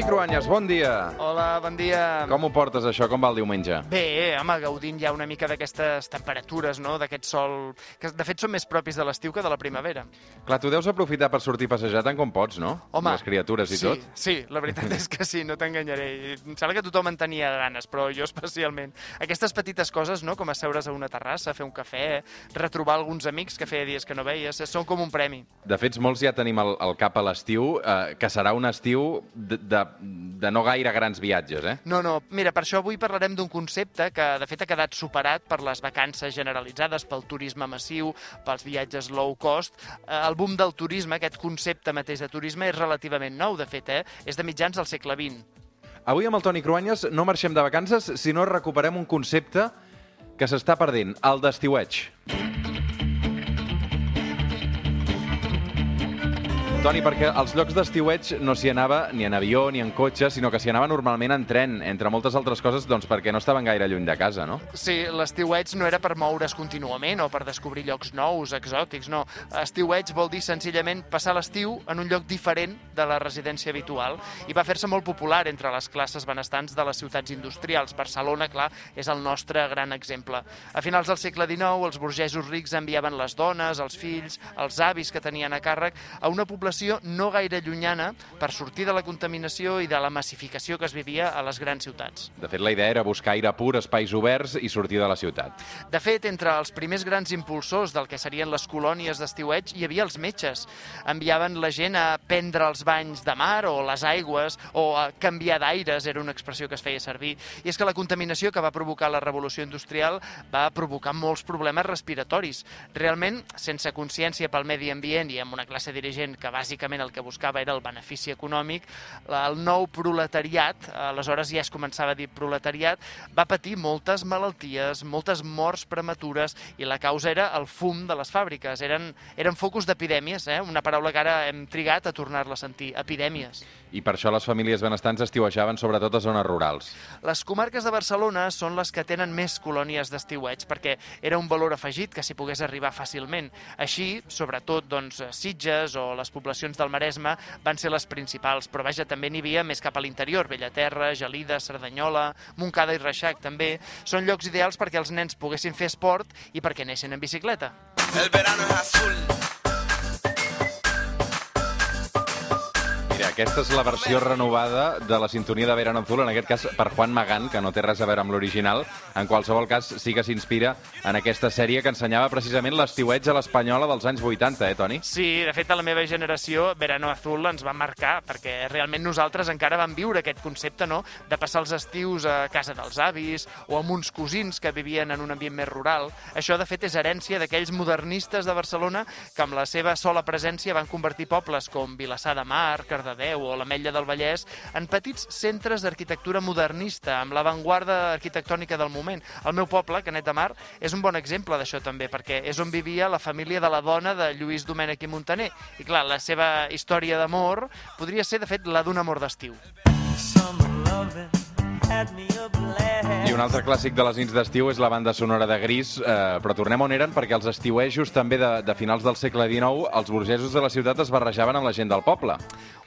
Toni Cruanyes, bon dia. Hola, bon dia. Com ho portes, això? Com va el diumenge? Bé, home, gaudint ja una mica d'aquestes temperatures, no?, d'aquest sol... que de fet són més propis de l'estiu que de la primavera. Clar, tu deus aprofitar per sortir a passejar tant com pots, no? Home, Les criatures i sí, tot. Sí, la veritat és que sí, no t'enganyaré. Em sembla que tothom en tenia ganes, però jo especialment. Aquestes petites coses, no?, com asseure's a una terrassa, fer un cafè, retrobar alguns amics que feia dies que no veies, són com un premi. De fet, molts ja tenim al, al cap a l'estiu, eh, que serà un estiu de, de, de no gaire grans viatges, eh? No, no, mira, per això avui parlarem d'un concepte que de fet ha quedat superat per les vacances generalitzades, pel turisme massiu, pels viatges low cost. Eh, El boom del turisme, aquest concepte mateix de turisme, és relativament nou, de fet, eh? És de mitjans del segle XX. Avui amb el Toni Cruanyes no marxem de vacances si no recuperem un concepte que s'està perdent, el d'estiueig. Toni, perquè als llocs d'estiueig no s'hi anava ni en avió ni en cotxe, sinó que s'hi anava normalment en tren, entre moltes altres coses, doncs perquè no estaven gaire lluny de casa, no? Sí, l'estiueig no era per moure's contínuament o per descobrir llocs nous, exòtics, no. Estiueig vol dir senzillament passar l'estiu en un lloc diferent de la residència habitual i va fer-se molt popular entre les classes benestants de les ciutats industrials. Barcelona, clar, és el nostre gran exemple. A finals del segle XIX, els burgesos rics enviaven les dones, els fills, els avis que tenien a càrrec a una població no gaire llunyana per sortir de la contaminació i de la massificació que es vivia a les grans ciutats. De fet, la idea era buscar aire pur, espais oberts i sortir de la ciutat. De fet, entre els primers grans impulsors del que serien les colònies d'estiueig hi havia els metges. Enviaven la gent a prendre els banys de mar o les aigües o a canviar d'aires, era una expressió que es feia servir. I és que la contaminació que va provocar la revolució industrial va provocar molts problemes respiratoris. Realment, sense consciència pel medi ambient i amb una classe dirigent que bàsicament el que buscava era el benefici econòmic, el nou proletariat, aleshores ja es començava a dir proletariat, va patir moltes malalties, moltes morts prematures i la causa era el fum de les fàbriques. Eren, eren focus d'epidèmies, eh? una paraula que ara hem trigat a tornar-la a sentir, epidèmies. I per això les famílies benestants estiuejaven sobretot a zones rurals. Les comarques de Barcelona són les que tenen més colònies d'estiueig perquè era un valor afegit que s'hi pogués arribar fàcilment. Així, sobretot, doncs, Sitges o les poblacions del Maresme van ser les principals, però vaja, també n'hi havia més cap a l'interior, Bellaterra, Gelida, Cerdanyola, Montcada i Reixac també. Són llocs ideals perquè els nens poguessin fer esport i perquè neixen en bicicleta. El verano es azul. Aquesta és la versió renovada de la sintonia de Verano Azul, en aquest cas per Juan Magán, que no té res a veure amb l'original. En qualsevol cas, sí que s'inspira en aquesta sèrie que ensenyava precisament l'estiueig a l'espanyola dels anys 80, eh, Toni? Sí, de fet, a la meva generació, Verano Azul ens va marcar, perquè realment nosaltres encara vam viure aquest concepte, no?, de passar els estius a casa dels avis o amb uns cosins que vivien en un ambient més rural. Això, de fet, és herència d'aquells modernistes de Barcelona que amb la seva sola presència van convertir pobles com Vilassar de Mar, Cardedeu o l'Ametlla del Vallès en petits centres d'arquitectura modernista, amb l'avantguarda arquitectònica del moment. El meu poble, Canet de Mar, és un bon exemple d'això també, perquè és on vivia la família de la dona de Lluís Domènech i Montaner. I clar, la seva història d'amor podria ser, de fet, la d'un amor d'estiu. Summer loving I un altre clàssic de les nits d'estiu és la banda sonora de Gris, eh, però tornem on eren perquè els estiuejos també de, de finals del segle XIX, els burgesos de la ciutat es barrejaven amb la gent del poble.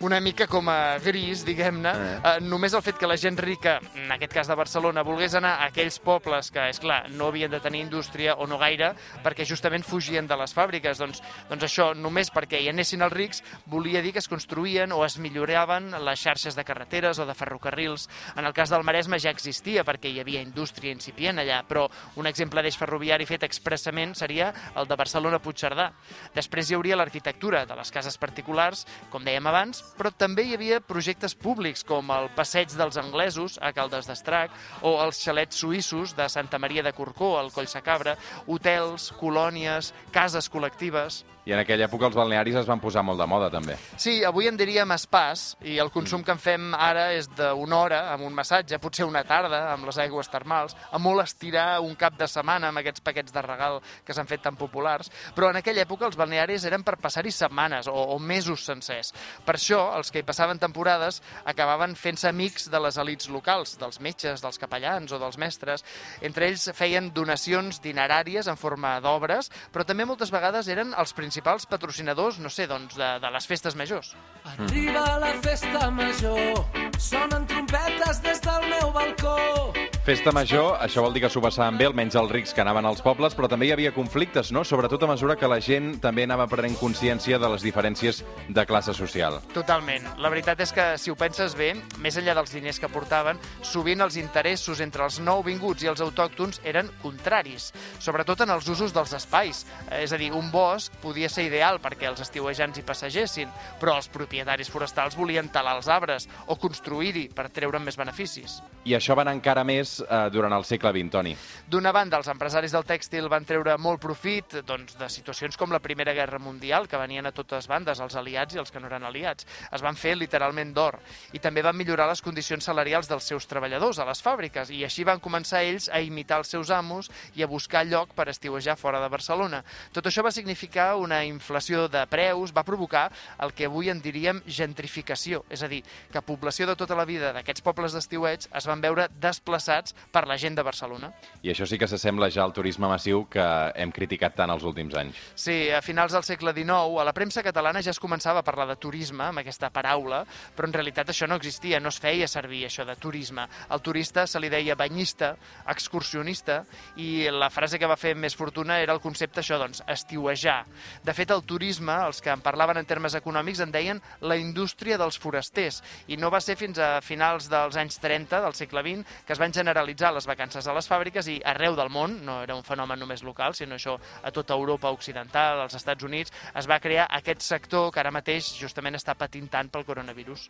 Una mica com a gris, diguem-ne, Eh. eh. només el fet que la gent rica, en aquest cas de Barcelona, volgués anar a aquells pobles que, és clar, no havien de tenir indústria o no gaire, perquè justament fugien de les fàbriques. Doncs, doncs això, només perquè hi anessin els rics, volia dir que es construïen o es milloraven les xarxes de carreteres o de ferrocarrils. En el cas del Maresme ja existia, perquè hi havia indústria incipient allà, però un exemple d'eix ferroviari fet expressament seria el de Barcelona-Puigcerdà. Després hi hauria l'arquitectura de les cases particulars, com dèiem abans, però també hi havia projectes públics com el Passeig dels Anglesos a Caldes d'Estrac o els xalets suïssos de Santa Maria de Corcó al Coll Sacabra, hotels, colònies, cases col·lectives... I en aquella època els balnearis es van posar molt de moda, també. Sí, avui en diríem espàs, i el consum que en fem ara és d'una hora amb un massatge, potser una tarda amb les aigües termals, a molt estirar un cap de setmana amb aquests paquets de regal que s'han fet tan populars, però en aquella època els balnearis eren per passar-hi setmanes o, o mesos sencers. Per això, els que hi passaven temporades acabaven fent-se amics de les elites locals, dels metges, dels capellans o dels mestres. Entre ells feien donacions dineràries en forma d'obres, però també moltes vegades eren els principals patrocinadors, no sé, doncs, de, de les festes majors. Arriba la festa major, sonen trompetes des del meu balcó. Festa major, això vol dir que s'ho passaven bé, almenys els rics que anaven als pobles, però també hi havia conflictes, no? Sobretot a mesura que la gent també anava prenent consciència de les diferències de classe social. Totalment. La veritat és que, si ho penses bé, més enllà dels diners que portaven, sovint els interessos entre els nouvinguts i els autòctons eren contraris, sobretot en els usos dels espais. És a dir, un bosc podia ser ideal perquè els estiuejants hi passegessin, però els propietaris forestals volien talar els arbres o construir-hi per treure'n més beneficis. I això va anar encara més eh, durant el segle XX, Toni. D'una banda, els empresaris del tèxtil van treure molt profit doncs, de situacions com la Primera Guerra Mundial, que venien a totes bandes, els aliats i els que no eren aliats. Es van fer literalment d'or. I també van millorar les condicions salarials dels seus treballadors a les fàbriques, i així van començar ells a imitar els seus amos i a buscar lloc per estiuejar fora de Barcelona. Tot això va significar una inflació de preus, va provocar el que avui en diríem gentrificació, és a dir, que població de tota la vida d'aquests pobles d'estiuets es van veure desplaçats per la gent de Barcelona. I això sí que s'assembla ja al turisme massiu que hem criticat tant els últims anys. Sí, a finals del segle XIX, a la premsa catalana ja es començava a parlar de turisme, amb aquesta paraula, però en realitat això no existia, no es feia servir això de turisme. Al turista se li deia banyista, excursionista, i la frase que va fer més fortuna era el concepte això, doncs, estiuejar. De fet, el turisme, els que en parlaven en termes econòmics, en deien la indústria dels forasters, i no va ser fins a finals dels anys 30 del segle XX que es van generalitzar les vacances a les fàbriques i arreu del món, no era un fenomen només local, sinó això a tota Europa occidental, als Estats Units, es va crear aquest sector que ara mateix justament està patint tant pel coronavirus.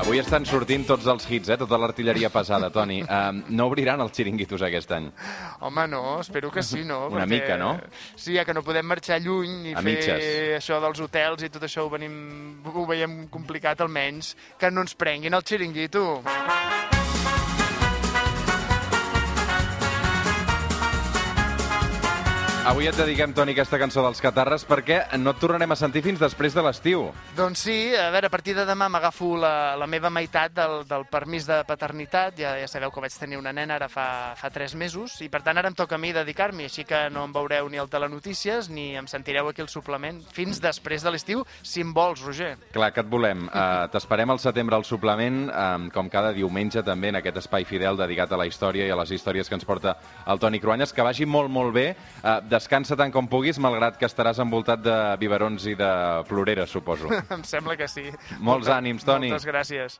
Avui estan sortint tots els hits, eh? tota l'artilleria pesada, Toni. Um, no obriran els xiringuitos aquest any. Home, no, espero que sí, no? Una mica, no? Sí, ja que no podem marxar lluny i A fer mitges. això dels hotels i tot això ho, venim, ho veiem complicat almenys, que no ens prenguin el xiringuito. Avui et dediquem, Toni, aquesta cançó dels Catarres perquè no et tornarem a sentir fins després de l'estiu. Doncs sí, a veure, a partir de demà m'agafo la, la meva meitat del, del permís de paternitat. Ja, ja sabeu que vaig tenir una nena ara fa, fa tres mesos i per tant ara em toca a mi dedicar-m'hi, així que no em veureu ni al Telenotícies ni em sentireu aquí al suplement fins després de l'estiu, si em vols, Roger. Clar, que et volem. Uh, T'esperem al setembre al suplement, um, com cada diumenge també en aquest espai fidel dedicat a la història i a les històries que ens porta el Toni Cruanyes. Que vagi molt, molt bé. Uh, descansa tant com puguis, malgrat que estaràs envoltat de biberons i de ploreres, suposo. em sembla que sí. Molts ànims, Toni. Moltes gràcies.